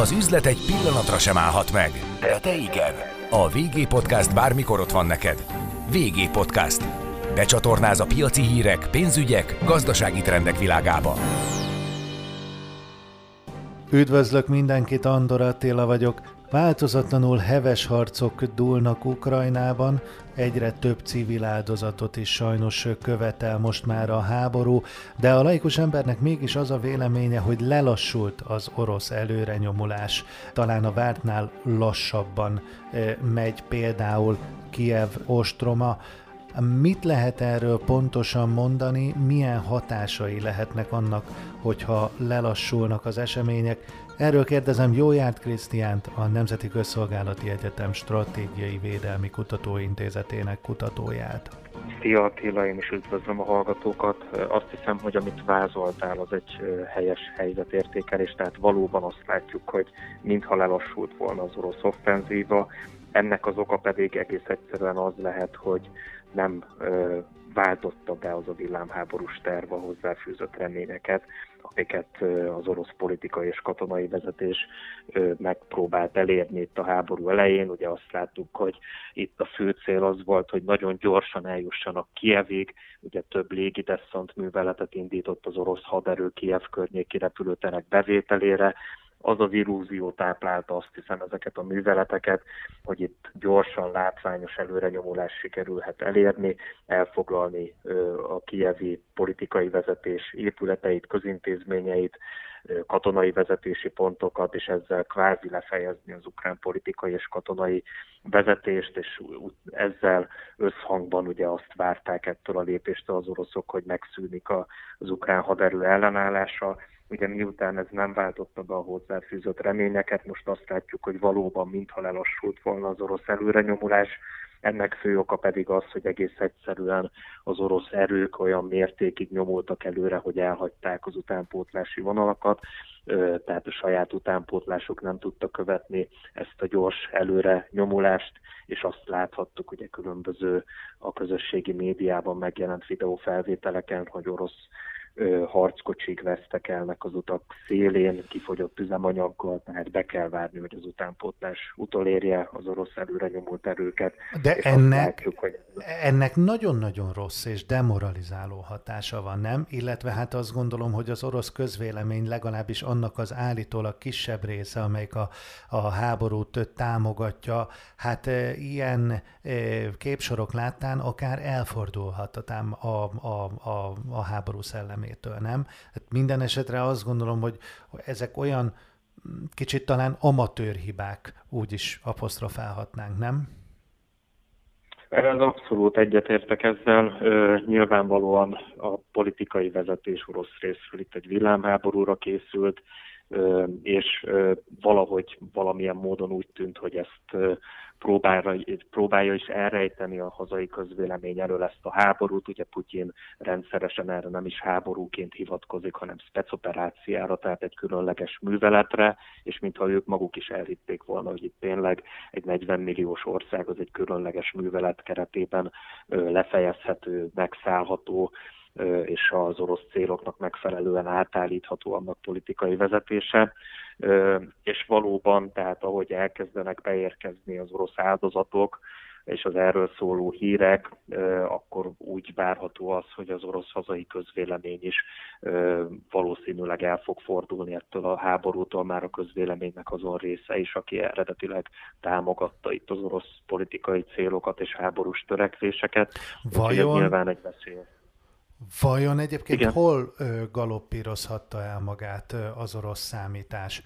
Az üzlet egy pillanatra sem állhat meg, de te igen. A VG Podcast bármikor ott van neked. VG Podcast. Becsatornáz a piaci hírek, pénzügyek, gazdasági trendek világába. Üdvözlök mindenkit, Andor Attila vagyok. Változatlanul heves harcok dúlnak Ukrajnában, egyre több civil áldozatot is sajnos követel most már a háború, de a laikus embernek mégis az a véleménye, hogy lelassult az orosz előrenyomulás. Talán a vártnál lassabban eh, megy például Kiev ostroma, Mit lehet erről pontosan mondani, milyen hatásai lehetnek annak, hogyha lelassulnak az események? Erről kérdezem Jójárt Krisztiánt, a Nemzeti Közszolgálati Egyetem Stratégiai Védelmi Kutatóintézetének kutatóját. Szia Attila, én is üdvözlöm a hallgatókat. Azt hiszem, hogy amit vázoltál, az egy helyes helyzetértékelés, tehát valóban azt látjuk, hogy mintha lelassult volna az orosz offenzíva, ennek az oka pedig egész egyszerűen az lehet, hogy nem váltotta be az a villámháborús terv a hozzáfűzött reményeket, amiket az orosz politikai és katonai vezetés megpróbált elérni itt a háború elején. Ugye azt láttuk, hogy itt a fő cél az volt, hogy nagyon gyorsan eljussanak Kievig, ugye több légideszant műveletet indított az orosz haderő Kiev környéki repülőterek bevételére, az az illúzió táplálta azt hiszem ezeket a műveleteket, hogy itt gyorsan látványos előrenyomulás sikerülhet elérni, elfoglalni a kievi politikai vezetés épületeit, közintézményeit, katonai vezetési pontokat, és ezzel kvázi lefejezni az ukrán politikai és katonai vezetést, és ezzel összhangban ugye azt várták ettől a lépéstől az oroszok, hogy megszűnik az ukrán haderő ellenállása, Ugye miután ez nem váltotta be a hozzáfűzött reményeket, most azt látjuk, hogy valóban mintha lelassult volna az orosz előrenyomulás, ennek fő oka pedig az, hogy egész egyszerűen az orosz erők olyan mértékig nyomultak előre, hogy elhagyták az utánpótlási vonalakat, tehát a saját utánpótlások nem tudta követni ezt a gyors előre nyomulást, és azt láthattuk ugye különböző a közösségi médiában megjelent videófelvételeken, hogy orosz harckocsik vesztekelnek az utak szélén, kifogyott üzemanyaggal, tehát be kell várni, hogy az utánpótlás utolérje az orosz előre nyomult erőket. De ennek, látjuk, hogy... ennek nagyon-nagyon rossz és demoralizáló hatása van, nem? Illetve hát azt gondolom, hogy az orosz közvélemény legalábbis annak az állítólag kisebb része, amelyik a, a háborút támogatja, hát e, ilyen e, képsorok láttán akár elfordulhat a, a, a, a háború szellemi szemétől, nem? Hát minden esetre azt gondolom, hogy ezek olyan kicsit talán amatőr hibák, úgy is apostrofálhatnánk, nem? Ez abszolút egyetértek ezzel. Nyilvánvalóan a politikai vezetés orosz részről itt egy villámháborúra készült, és valahogy valamilyen módon úgy tűnt, hogy ezt próbálja, próbálja is elrejteni a hazai közvélemény elől ezt a háborút. Ugye Putyin rendszeresen erre nem is háborúként hivatkozik, hanem speceoperáciára, tehát egy különleges műveletre, és mintha ők maguk is elhitték volna, hogy itt tényleg egy 40 milliós ország az egy különleges művelet keretében lefejezhető, megszállható, és az orosz céloknak megfelelően átállítható annak politikai vezetése. És valóban, tehát ahogy elkezdenek beérkezni az orosz áldozatok, és az erről szóló hírek, akkor úgy várható az, hogy az orosz hazai közvélemény is valószínűleg el fog fordulni ettől a háborútól, már a közvéleménynek azon része is, aki eredetileg támogatta itt az orosz politikai célokat és háborús törekvéseket. Vajon, nyilván egy veszélyes. Vajon egyébként Igen. hol ö, galoppírozhatta el magát ö, az orosz számítás?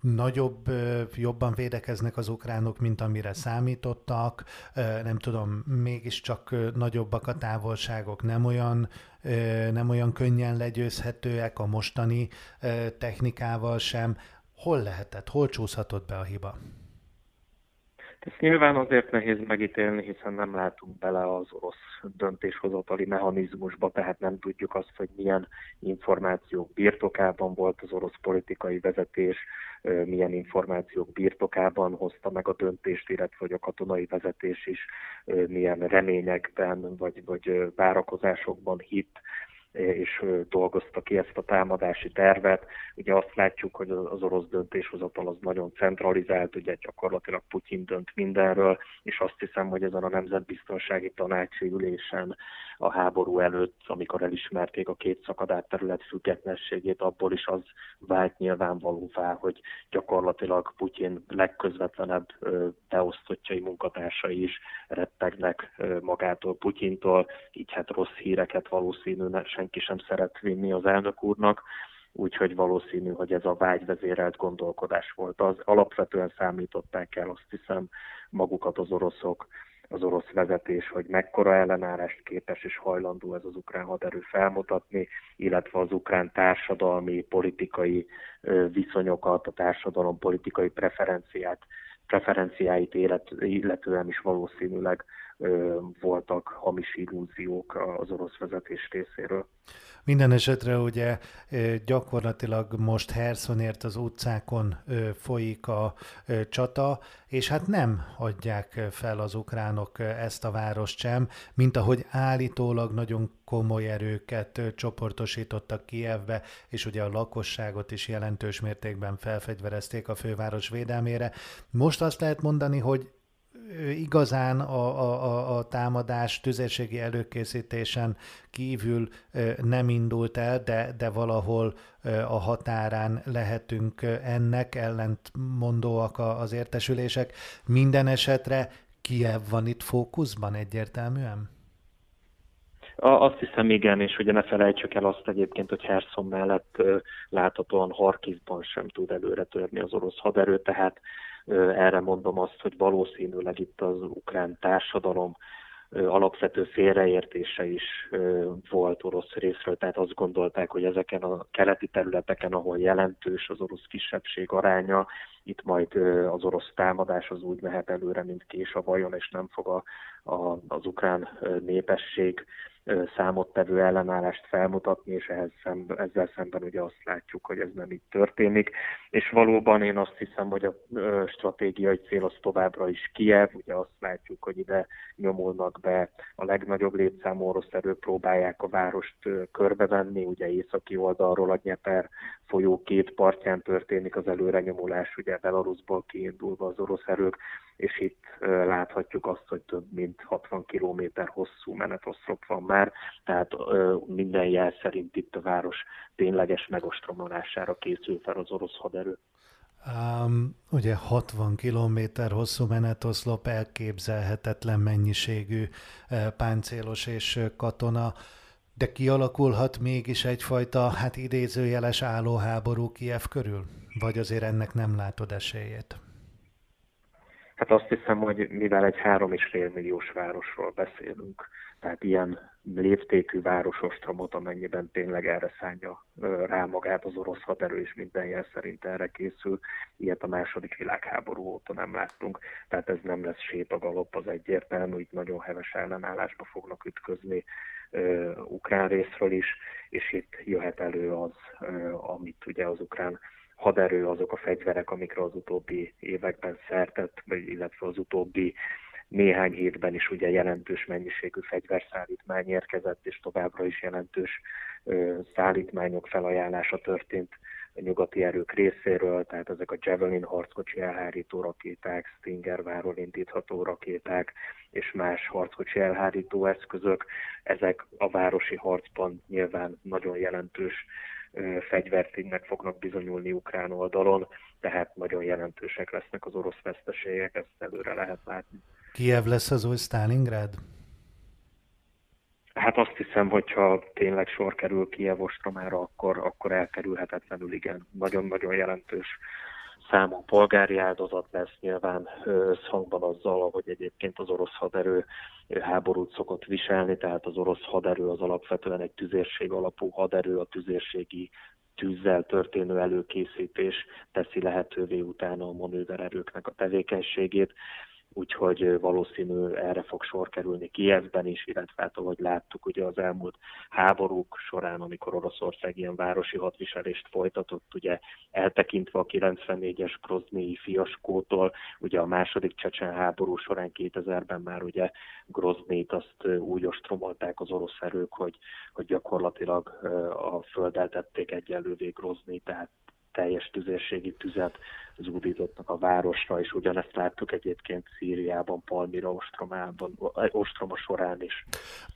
Nagyobb, ö, jobban védekeznek az ukránok, mint amire számítottak, ö, nem tudom, mégiscsak ö, nagyobbak a távolságok, nem olyan, ö, nem olyan könnyen legyőzhetőek a mostani ö, technikával sem. Hol lehetett, hol csúszhatott be a hiba? Ezt nyilván azért nehéz megítélni, hiszen nem látunk bele az orosz döntéshozatali mechanizmusba, tehát nem tudjuk azt, hogy milyen információk birtokában volt az orosz politikai vezetés, milyen információk birtokában hozta meg a döntést, illetve hogy a katonai vezetés is milyen reményekben vagy, vagy várakozásokban hitt és dolgozta ki ezt a támadási tervet. Ugye azt látjuk, hogy az orosz döntéshozatal az nagyon centralizált, ugye gyakorlatilag Putyin dönt mindenről, és azt hiszem, hogy ezen a Nemzetbiztonsági Tanácsi ülésen a háború előtt, amikor elismerték a két szakadát terület függetlenségét, abból is az vált nyilvánvalóvá, hogy gyakorlatilag Putyin legközvetlenebb beosztottjai munkatársai is rettegnek magától Putyintól, így hát rossz híreket valószínűleg senki sem szeret vinni az elnök úrnak, úgyhogy valószínű, hogy ez a vágyvezérelt gondolkodás volt. Az alapvetően számították el, azt hiszem, magukat az oroszok, az orosz vezetés, hogy mekkora ellenállást képes és hajlandó ez az ukrán haderő felmutatni, illetve az ukrán társadalmi, politikai viszonyokat, a társadalom politikai preferenciát, preferenciáit illetően is valószínűleg voltak hamis illúziók az orosz vezetés részéről. Minden esetre ugye gyakorlatilag most Herszonért az utcákon folyik a csata, és hát nem adják fel az ukránok ezt a várost sem, mint ahogy állítólag nagyon komoly erőket csoportosítottak Kievbe, és ugye a lakosságot is jelentős mértékben felfegyverezték a főváros védelmére. Most azt lehet mondani, hogy igazán a, a, a támadás tüzérségi előkészítésen kívül nem indult el, de, de valahol a határán lehetünk ennek, ellentmondóak az értesülések. Minden esetre Kiev van itt fókuszban egyértelműen? Azt hiszem igen, és ugye ne felejtsük el azt egyébként, hogy Herson mellett láthatóan Harkivban sem tud előre törni az orosz haderő, tehát erre mondom azt, hogy valószínűleg itt az ukrán társadalom alapvető félreértése is volt orosz részről, tehát azt gondolták, hogy ezeken a keleti területeken, ahol jelentős az orosz kisebbség aránya, itt majd az orosz támadás az úgy mehet előre, mint kés a vajon, és nem fog a, a, az ukrán népesség számottevő ellenállást felmutatni, és ehhez szemben, ezzel szemben ugye azt látjuk, hogy ez nem így történik. És valóban én azt hiszem, hogy a stratégiai cél az továbbra is Kiev, ugye azt látjuk, hogy ide nyomulnak be a legnagyobb létszámú orosz erők, próbálják a várost körbevenni, ugye északi oldalról a Nyeper folyó két partján történik az előrenyomulás, ugye Belarusból kiindulva az orosz erők, és itt láthatjuk azt, hogy több mint 60 kilométer hosszú menetoszlop van már, tehát minden jel szerint itt a város tényleges megostromolására készül fel az orosz haderő. Um, ugye 60 kilométer hosszú menetoszlop, elképzelhetetlen mennyiségű páncélos és katona, de kialakulhat mégis egyfajta, hát idézőjeles állóháború Kiev körül? Vagy azért ennek nem látod esélyét? Hát azt hiszem, hogy mivel egy három és fél milliós városról beszélünk, tehát ilyen léptékű városostromot, amennyiben tényleg erre szánja rá magát az orosz haderő, és minden jel szerint erre készül. Ilyet a második világháború óta nem láttunk, tehát ez nem lesz sétagalop, az egyértelmű, így nagyon heves ellenállásba fognak ütközni uh, ukrán részről is, és itt jöhet elő az, uh, amit ugye az ukrán haderő, azok a fegyverek, amikre az utóbbi években szertett, illetve az utóbbi néhány hétben is ugye jelentős mennyiségű fegyverszállítmány érkezett, és továbbra is jelentős szállítmányok felajánlása történt a nyugati erők részéről, tehát ezek a Javelin harckocsi elhárító rakéták, Stinger váról indítható rakéták és más harckocsi elhárító eszközök, ezek a városi harcban nyilván nagyon jelentős fegyverténynek fognak bizonyulni ukrán oldalon, tehát nagyon jelentősek lesznek az orosz veszteségek, ezt előre lehet látni. Kiev lesz az új Stalingrad? Hát azt hiszem, hogyha tényleg sor kerül Kiev ostromára, akkor, akkor elkerülhetetlenül igen. Nagyon-nagyon jelentős számú polgári áldozat lesz nyilván összhangban azzal, hogy egyébként az orosz haderő háborút szokott viselni, tehát az orosz haderő az alapvetően egy tüzérség alapú haderő, a tüzérségi tűzzel történő előkészítés teszi lehetővé utána a manővererőknek a tevékenységét úgyhogy valószínű erre fog sor kerülni Kievben is, illetve hát ahogy láttuk ugye az elmúlt háborúk során, amikor Oroszország ilyen városi hadviselést folytatott, ugye eltekintve a 94-es Groznyi fiaskótól, ugye a második csecsen háború során 2000-ben már ugye Groznét azt úgy ostromolták az orosz erők, hogy, hogy gyakorlatilag a földet tették egyenlővé Grozni, tehát teljes tüzérségi tüzet zúdítottak a városra, és ugyanezt láttuk egyébként Szíriában, Palmira ostromában, ostroma során is.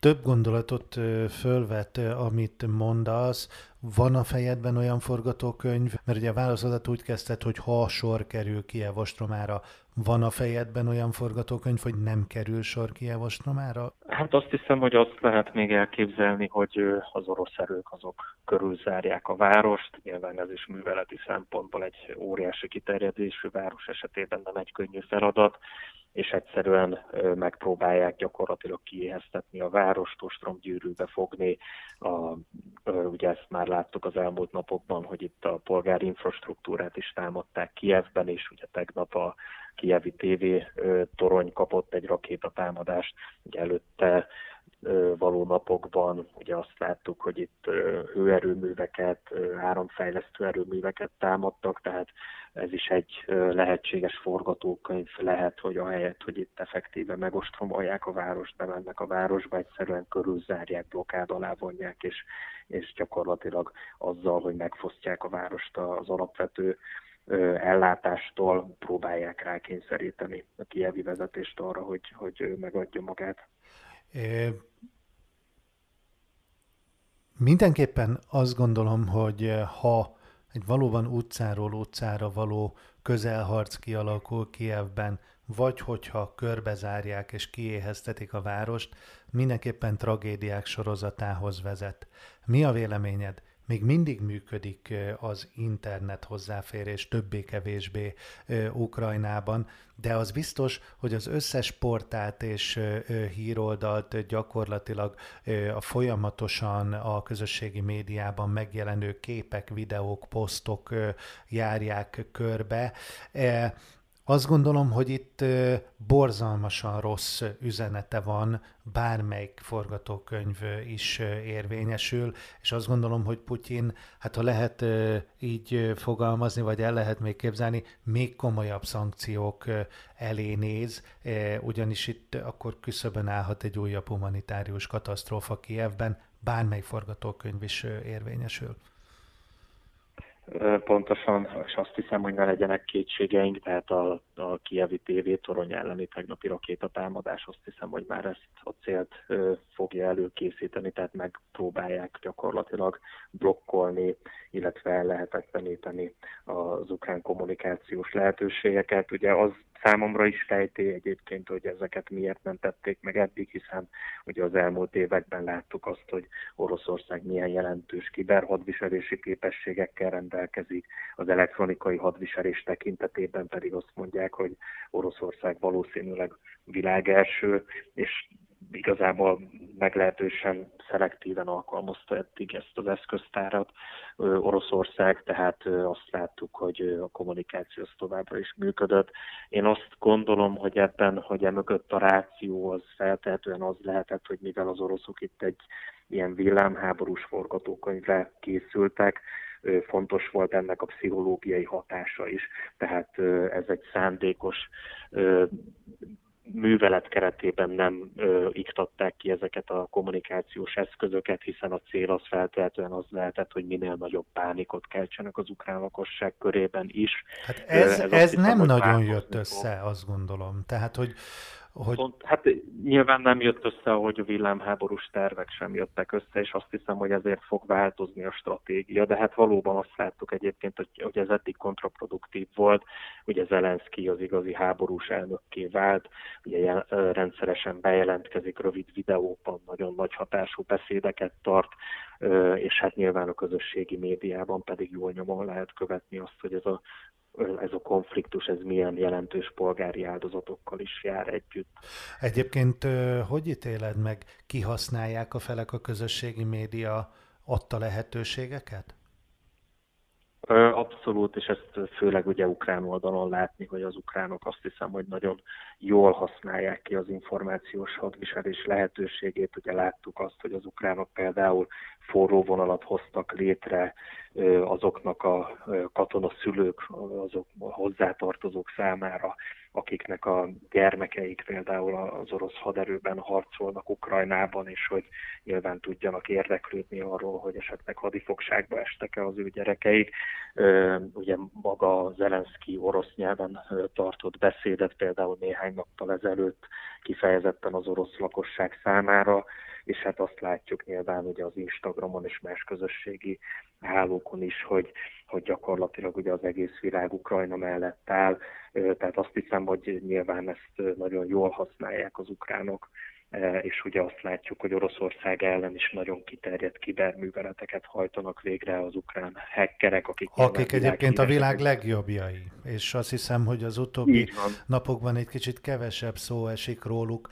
Több gondolatot fölvet, amit mondasz. Van a fejedben olyan forgatókönyv, mert ugye a válaszodat úgy kezdted, hogy ha sor kerül Kiev ostromára, van a fejedben olyan forgatókönyv, hogy nem kerül sor Kiev ostromára? Hát azt hiszem, hogy azt lehet még elképzelni, hogy az orosz erők azok körülzárják a várost. Nyilván ez is műveleti szempontból egy óriási kiterjedésű város esetében nem egy könnyű feladat és egyszerűen megpróbálják gyakorlatilag kiéheztetni a várost, ostromgyűrűbe fogni. A, ugye ezt már láttuk az elmúlt napokban, hogy itt a polgári infrastruktúrát is támadták Kievben, és ugye tegnap a kievi TV torony kapott egy rakétatámadást, ugye előtte való napokban ugye azt láttuk, hogy itt hőerőműveket, áramfejlesztő erőműveket támadtak, tehát ez is egy lehetséges forgatókönyv lehet, hogy ahelyett, hogy itt effektíve megostromolják a várost, bemennek a városba, egyszerűen körülzárják, blokkád alá vonják, és, és gyakorlatilag azzal, hogy megfosztják a várost az alapvető ellátástól próbálják rákényszeríteni a kievi vezetést arra, hogy, hogy megadja magát. É, mindenképpen azt gondolom, hogy ha egy valóban utcáról utcára való közelharc kialakul Kievben, vagy hogyha körbezárják és kiéheztetik a várost, mindenképpen tragédiák sorozatához vezet. Mi a véleményed? Még mindig működik az internet hozzáférés többé-kevésbé Ukrajnában, de az biztos, hogy az összes portált és híroldalt gyakorlatilag a folyamatosan a közösségi médiában megjelenő képek, videók, posztok járják körbe. Azt gondolom, hogy itt borzalmasan rossz üzenete van, bármelyik forgatókönyv is érvényesül, és azt gondolom, hogy Putyin, hát ha lehet így fogalmazni, vagy el lehet még képzelni, még komolyabb szankciók elé néz, ugyanis itt akkor küszöbön állhat egy újabb humanitárius katasztrófa Kievben, bármely forgatókönyv is érvényesül. Pontosan, és azt hiszem, hogy ne legyenek kétségeink, tehát a, a kievi TV torony elleni tegnapi rakétatámadás azt hiszem, hogy már ezt a célt fogja előkészíteni, tehát megpróbálják gyakorlatilag blokkolni, illetve lehetetleníteni az ukrán kommunikációs lehetőségeket. Ugye az számomra is fejté egyébként, hogy ezeket miért nem tették meg eddig, hiszen ugye az elmúlt években láttuk azt, hogy Oroszország milyen jelentős kiberhadviselési képességekkel rendelkezik, az elektronikai hadviselés tekintetében pedig azt mondják, hogy Oroszország valószínűleg világelső, és igazából meglehetősen szelektíven alkalmazta eddig ezt az eszköztárat Oroszország, tehát azt láttuk, hogy a kommunikáció az továbbra is működött. Én azt gondolom, hogy ebben, hogy emögött a ráció az feltehetően az lehetett, hogy mivel az oroszok itt egy ilyen villámháborús forgatókönyvre készültek, fontos volt ennek a pszichológiai hatása is. Tehát ez egy szándékos művelet keretében nem ö, iktatták ki ezeket a kommunikációs eszközöket, hiszen a cél az feltétlenül az lehetett, hogy minél nagyobb pánikot keltsenek az ukrán lakosság körében is. Hát ez, ez, ez hiszem, nem nagyon jött össze, azt gondolom. Tehát, hogy hogy... Pont, hát nyilván nem jött össze, hogy a villámháborús tervek sem jöttek össze, és azt hiszem, hogy ezért fog változni a stratégia, de hát valóban azt láttuk egyébként, hogy, hogy ez eddig kontraproduktív volt, ugye Zelenszky az igazi háborús elnökké vált, ugye rendszeresen bejelentkezik rövid videóban, nagyon nagy hatású beszédeket tart, és hát nyilván a közösségi médiában pedig jól nyomon lehet követni azt, hogy ez a ez a konfliktus, ez milyen jelentős polgári áldozatokkal is jár együtt. Egyébként hogy ítéled meg, kihasználják a felek a közösségi média adta lehetőségeket? Abszolút, és ezt főleg ugye ukrán oldalon látni, hogy az ukránok azt hiszem, hogy nagyon jól használják ki az információs hadviselés lehetőségét. Ugye láttuk azt, hogy az ukránok például forró vonalat hoztak létre azoknak a katonaszülők, azok hozzátartozók számára, akiknek a gyermekeik például az orosz haderőben harcolnak Ukrajnában, és hogy nyilván tudjanak érdeklődni arról, hogy esetleg hadifogságba estek-e az ő gyerekeik. Ugye maga Zelenszky orosz nyelven tartott beszédet például néhány nappal ezelőtt kifejezetten az orosz lakosság számára, és hát azt látjuk nyilván ugye az Instagramon és más közösségi hálókon is, hogy, hogy gyakorlatilag ugye az egész világ Ukrajna mellett áll, tehát azt hiszem, hogy nyilván ezt nagyon jól használják az ukránok, és ugye azt látjuk, hogy Oroszország ellen is nagyon kiterjedt kiberműveleteket hajtanak végre az ukrán hackerek, akik... Akik egyébként a világ legjobbjai, és azt hiszem, hogy az utóbbi napokban egy kicsit kevesebb szó esik róluk.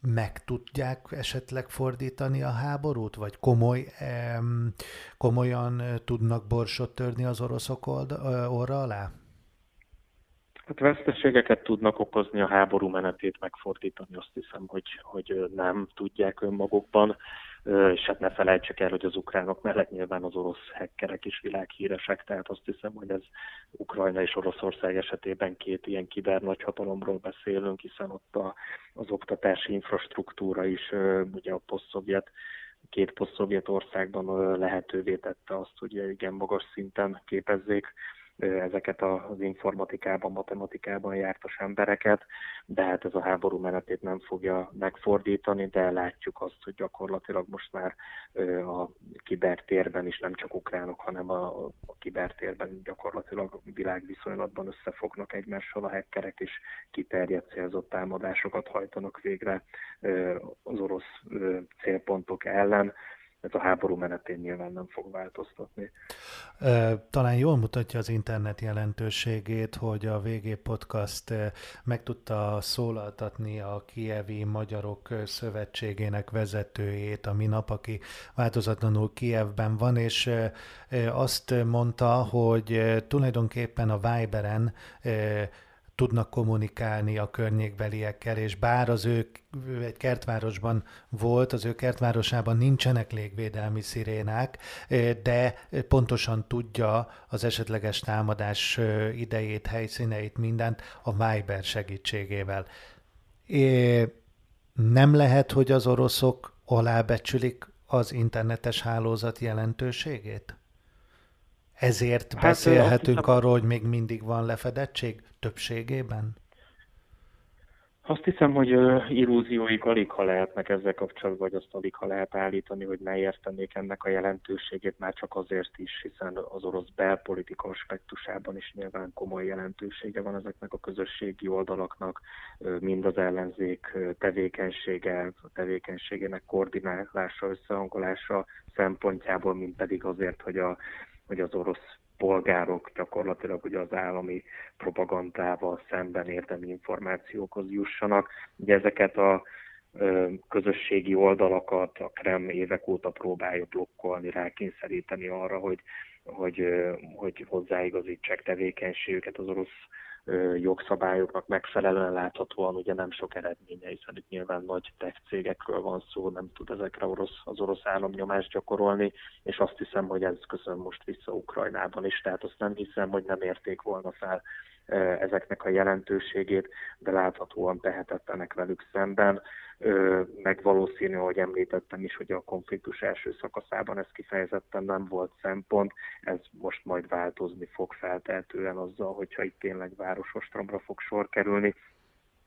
Meg tudják esetleg fordítani a háborút, vagy komoly, em, komolyan tudnak borsot törni az oroszok orra alá? Hát veszteségeket tudnak okozni a háború menetét megfordítani, azt hiszem, hogy, hogy nem tudják önmagukban. És hát ne felejtsük el, hogy az ukránok mellett nyilván az orosz hekkerek is világhíresek, tehát azt hiszem, hogy ez Ukrajna és Oroszország esetében két ilyen kiber nagyhatalomról beszélünk, hiszen ott a, az oktatási infrastruktúra is ugye a posztszovjet két posztszovjet országban lehetővé tette azt, hogy igen magas szinten képezzék ezeket az informatikában, matematikában jártas embereket, de hát ez a háború menetét nem fogja megfordítani, de látjuk azt, hogy gyakorlatilag most már a kibertérben is nem csak ukránok, hanem a, a kibertérben gyakorlatilag világviszonylatban összefognak egymással a hekkerek, és kiterjedt célzott támadásokat hajtanak végre az orosz célpontok ellen ez a háború menetén nyilván nem fog változtatni. Talán jól mutatja az internet jelentőségét, hogy a VG Podcast meg tudta szólaltatni a Kievi Magyarok Szövetségének vezetőjét a minap, aki változatlanul Kievben van, és azt mondta, hogy tulajdonképpen a Viberen tudnak kommunikálni a környékbeliekkel, és bár az ő egy kertvárosban volt, az ő kertvárosában nincsenek légvédelmi szirénák, de pontosan tudja az esetleges támadás idejét, helyszíneit, mindent a Viber segítségével. É, nem lehet, hogy az oroszok alábecsülik az internetes hálózat jelentőségét? Ezért hát, beszélhetünk hiszem, arról, hogy még mindig van lefedettség többségében? Azt hiszem, hogy illúzióik alig ha lehetnek ezzel kapcsolatban, vagy azt alig ha lehet állítani, hogy ne értenék ennek a jelentőségét, már csak azért is, hiszen az orosz belpolitika aspektusában is nyilván komoly jelentősége van ezeknek a közösségi oldalaknak, mind az ellenzék tevékenysége, tevékenységének koordinálása, összehangolása szempontjából, mint pedig azért, hogy a hogy az orosz polgárok gyakorlatilag ugye az állami propagandával szemben érdemi információkhoz jussanak. Ugye ezeket a közösségi oldalakat a Krem évek óta próbálja blokkolni, rákényszeríteni arra, hogy, hogy, hogy hozzáigazítsák tevékenységüket az orosz jogszabályoknak megfelelően láthatóan ugye nem sok eredménye, hiszen itt nyilván nagy tech cégekről van szó, nem tud ezekre orosz, az orosz állam nyomást gyakorolni, és azt hiszem, hogy ez köszön most vissza Ukrajnában is, tehát azt nem hiszem, hogy nem érték volna fel ezeknek a jelentőségét, de láthatóan tehetetlenek velük szemben. Meg valószínű, hogy említettem is, hogy a konfliktus első szakaszában ez kifejezetten nem volt szempont, ez most majd változni fog feltehetően azzal, hogyha itt tényleg városostromra fog sor kerülni,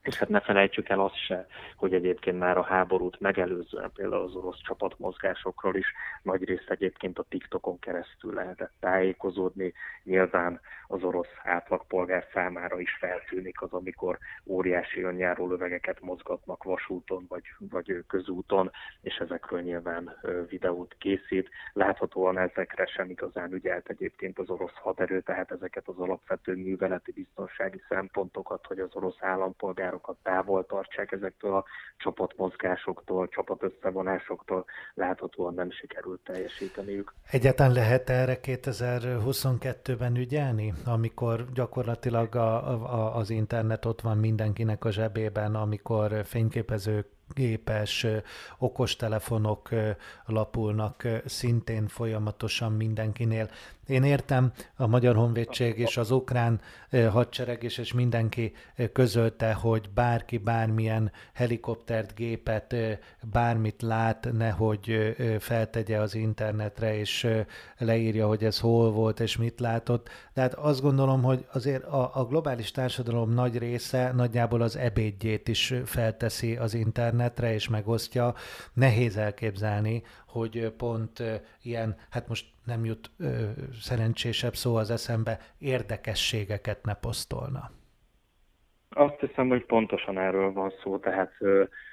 és hát ne felejtsük el azt se, hogy egyébként már a háborút megelőzően például az orosz csapatmozgásokról is nagy részt egyébként a TikTokon keresztül lehetett tájékozódni. Nyilván az orosz átlagpolgár számára is feltűnik az, amikor óriási önjáró lövegeket mozgatnak vasúton vagy, vagy közúton, és ezekről nyilván videót készít. Láthatóan ezekre sem igazán ügyelt egyébként az orosz haderő, tehát ezeket az alapvető műveleti biztonsági szempontokat, hogy az orosz állampolgár állampolgárokat távol tartsák ezektől a csapatmozgásoktól, csapatösszevonásoktól, láthatóan nem sikerült teljesíteniük. Egyáltalán lehet erre 2022-ben ügyelni, amikor gyakorlatilag a, a, az internet ott van mindenkinek a zsebében, amikor fényképezők gépes, okostelefonok lapulnak szintén folyamatosan mindenkinél. Én értem, a Magyar Honvédség és az ukrán hadsereg és, és mindenki közölte, hogy bárki bármilyen helikoptert, gépet, bármit lát, nehogy feltegye az internetre, és leírja, hogy ez hol volt, és mit látott. Tehát azt gondolom, hogy azért a, a globális társadalom nagy része nagyjából az ebédjét is felteszi az internetre, és megosztja. Nehéz elképzelni, hogy pont ilyen, hát most nem jut szerencsésebb szó az eszembe, érdekességeket ne posztolna. Azt hiszem, hogy pontosan erről van szó, tehát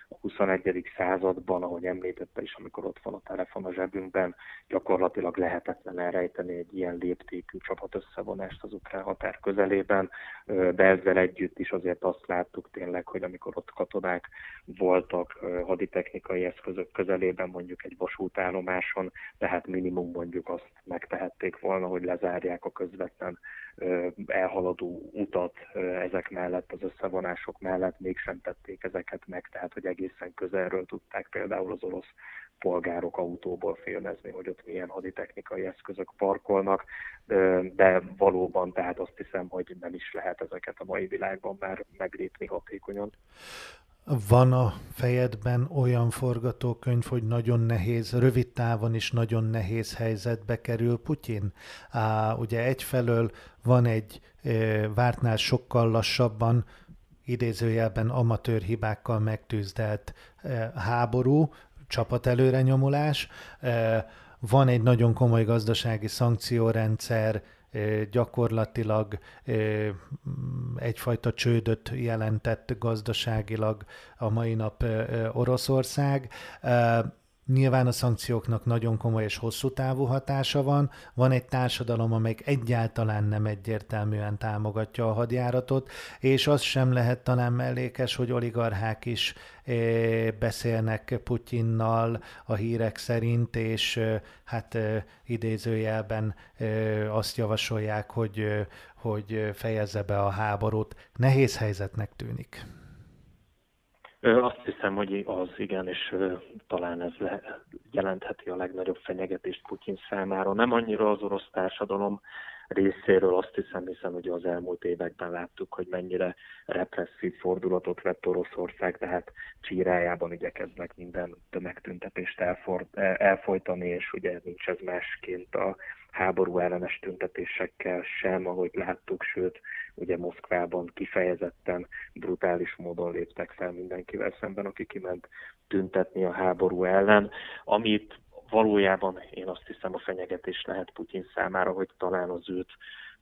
a 21. században, ahogy említette is, amikor ott van a telefon a zsebünkben, gyakorlatilag lehetetlen elrejteni egy ilyen léptékű csapatösszevonást az ukrán határ közelében, de ezzel együtt is azért azt láttuk tényleg, hogy amikor ott katonák voltak haditechnikai eszközök közelében, mondjuk egy vasútállomáson, tehát minimum mondjuk azt megtehették volna, hogy lezárják a közvetlen elhaladó utat ezek mellett, az összevonások mellett, mégsem tették ezeket meg, tehát hogy egészen közelről tudták például az orosz polgárok autóból filmezni, hogy ott milyen haditechnikai eszközök parkolnak, de valóban tehát azt hiszem, hogy nem is lehet ezeket a mai világban már meglépni hatékonyan. Van a fejedben olyan forgatókönyv, hogy nagyon nehéz, rövid távon is nagyon nehéz helyzetbe kerül Putyin? Á, ugye egyfelől van egy vártnál sokkal lassabban, idézőjelben amatőr hibákkal megtűzdelt e, háború, csapat előrenyomulás, e, van egy nagyon komoly gazdasági szankciórendszer, gyakorlatilag egyfajta csődöt jelentett gazdaságilag a mai nap Oroszország. Nyilván a szankcióknak nagyon komoly és hosszú távú hatása van. Van egy társadalom, amelyik egyáltalán nem egyértelműen támogatja a hadjáratot, és az sem lehet talán mellékes, hogy oligarchák is eh, beszélnek Putyinnal a hírek szerint, és eh, hát eh, idézőjelben azt javasolják, hogy, hogy fejezze be a háborút. Nehéz helyzetnek tűnik. Azt hiszem, hogy az igen, és talán ez le, jelentheti a legnagyobb fenyegetést Putyin számára. Nem annyira az orosz társadalom részéről azt hiszem, hiszen ugye az elmúlt években láttuk, hogy mennyire represszív fordulatot vett Oroszország, tehát csírájában igyekeznek minden tömegtüntetést elfolytani, és ugye nincs ez másként a háború ellenes tüntetésekkel sem, ahogy láttuk, sőt, ugye Moszkvában kifejezetten brutális módon léptek fel mindenkivel szemben, aki kiment tüntetni a háború ellen, amit valójában én azt hiszem a fenyegetés lehet Putyin számára, hogy talán az őt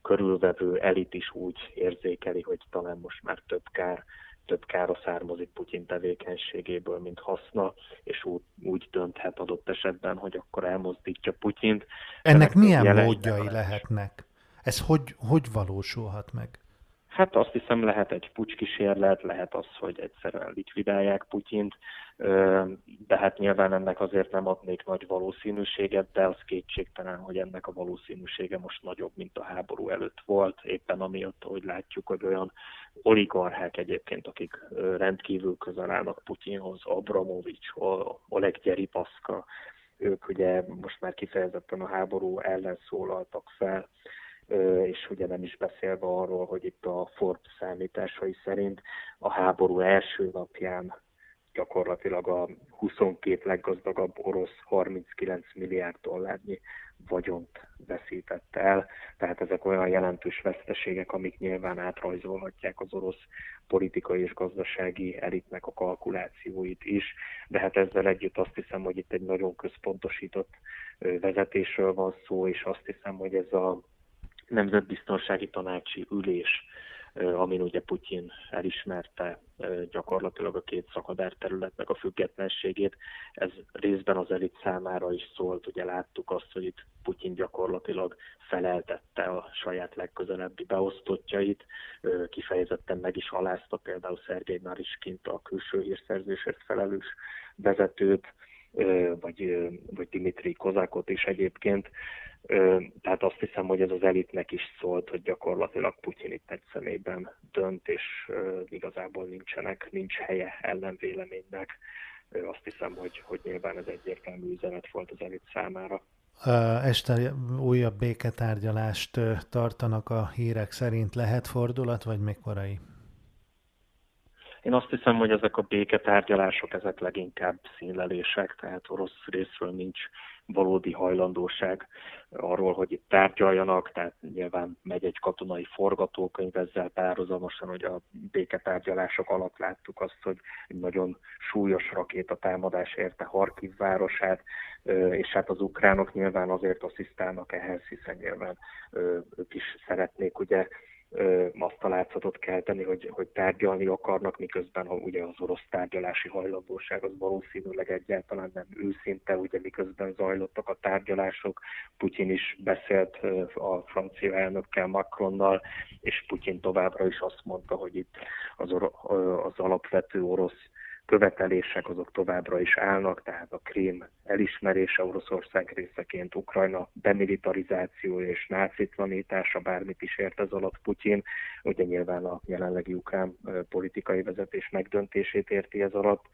körülvevő elit is úgy érzékeli, hogy talán most már több kár több kára származik Putyin tevékenységéből, mint haszna, és úgy, úgy dönthet adott esetben, hogy akkor elmozdítja Putyint. Ennek milyen módjai lehetnek? Ez hogy, hogy valósulhat meg? Hát azt hiszem lehet egy pucskísérlet, lehet az, hogy egyszerűen likvidálják Putyint, de hát nyilván ennek azért nem adnék nagy valószínűséget, de az kétségtelen, hogy ennek a valószínűsége most nagyobb, mint a háború előtt volt, éppen amiatt, hogy látjuk, hogy olyan oligarchák egyébként, akik rendkívül közel állnak Putyinhoz, Abramovics, Oleg Gyeripaszka, ők ugye most már kifejezetten a háború ellen szólaltak fel, és ugye nem is beszélve arról, hogy itt a Forbes számításai szerint a háború első napján gyakorlatilag a 22 leggazdagabb orosz 39 milliárd dollárnyi vagyont veszített el, tehát ezek olyan jelentős veszteségek, amik nyilván átrajzolhatják az orosz politikai és gazdasági elitnek a kalkulációit is, de hát ezzel együtt azt hiszem, hogy itt egy nagyon központosított vezetésről van szó, és azt hiszem, hogy ez a nemzetbiztonsági tanácsi ülés amin ugye Putyin elismerte gyakorlatilag a két szakadár területnek a függetlenségét. Ez részben az elit számára is szólt, ugye láttuk azt, hogy itt Putyin gyakorlatilag feleltette a saját legközelebbi beosztottjait, kifejezetten meg is alázta például Szergei Nariskint, a külső hírszerzésért felelős vezetőt, vagy, vagy Dimitri Kozákot is egyébként. Tehát azt hiszem, hogy ez az elitnek is szólt, hogy gyakorlatilag Putyin itt egy személyben dönt, és igazából nincsenek, nincs helye ellenvéleménynek. Azt hiszem, hogy, hogy nyilván ez egyértelmű üzenet volt az elit számára. Este újabb béketárgyalást tartanak a hírek szerint. Lehet fordulat, vagy még korai? Én azt hiszem, hogy ezek a béketárgyalások, ezek leginkább színlelések, tehát orosz részről nincs valódi hajlandóság arról, hogy itt tárgyaljanak, tehát nyilván megy egy katonai forgatókönyv ezzel párhuzamosan, hogy a béketárgyalások alatt láttuk azt, hogy egy nagyon súlyos rakétatámadás érte Harkiv városát, és hát az ukránok nyilván azért asszisztálnak ehhez, hiszen nyilván ők is szeretnék ugye azt a látszatot kelteni, hogy, hogy tárgyalni akarnak, miközben ugye az orosz tárgyalási hajlandóság az valószínűleg egyáltalán nem őszinte, ugye miközben zajlottak a tárgyalások, Putyin is beszélt a francia elnökkel Macronnal, és Putyin továbbra is azt mondta, hogy itt az, az alapvető orosz követelések azok továbbra is állnak, tehát a Krím elismerése Oroszország részeként, Ukrajna demilitarizáció és nácitlanítása, bármit is ért ez alatt Putyin, ugye nyilván a jelenlegi ukrán politikai vezetés megdöntését érti ez alatt,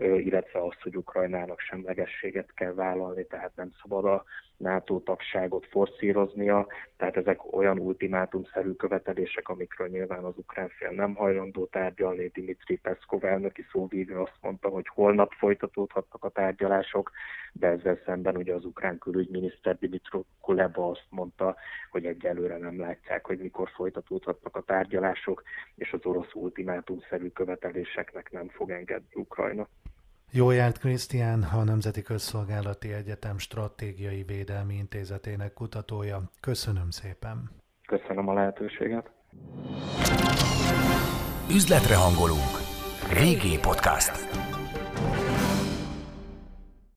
illetve azt, hogy Ukrajnának semlegességet kell vállalni, tehát nem szabad a NATO tagságot forszíroznia, tehát ezek olyan ultimátumszerű követelések, amikről nyilván az ukrán fél nem hajlandó tárgyalni. Dimitri Peszkov elnöki szóvívő azt mondta, hogy holnap folytatódhatnak a tárgyalások, de ezzel szemben ugye az ukrán külügyminiszter Dimitro Kuleba azt mondta, hogy egyelőre nem látják, hogy mikor folytatódhatnak a tárgyalások, és az orosz ultimátumszerű követeléseknek nem fog engedni Ukrajna. Jó járt Krisztián, a Nemzeti Közszolgálati Egyetem Stratégiai Védelmi Intézetének kutatója. Köszönöm szépen. Köszönöm a lehetőséget. Üzletre hangolunk. Régi Podcast.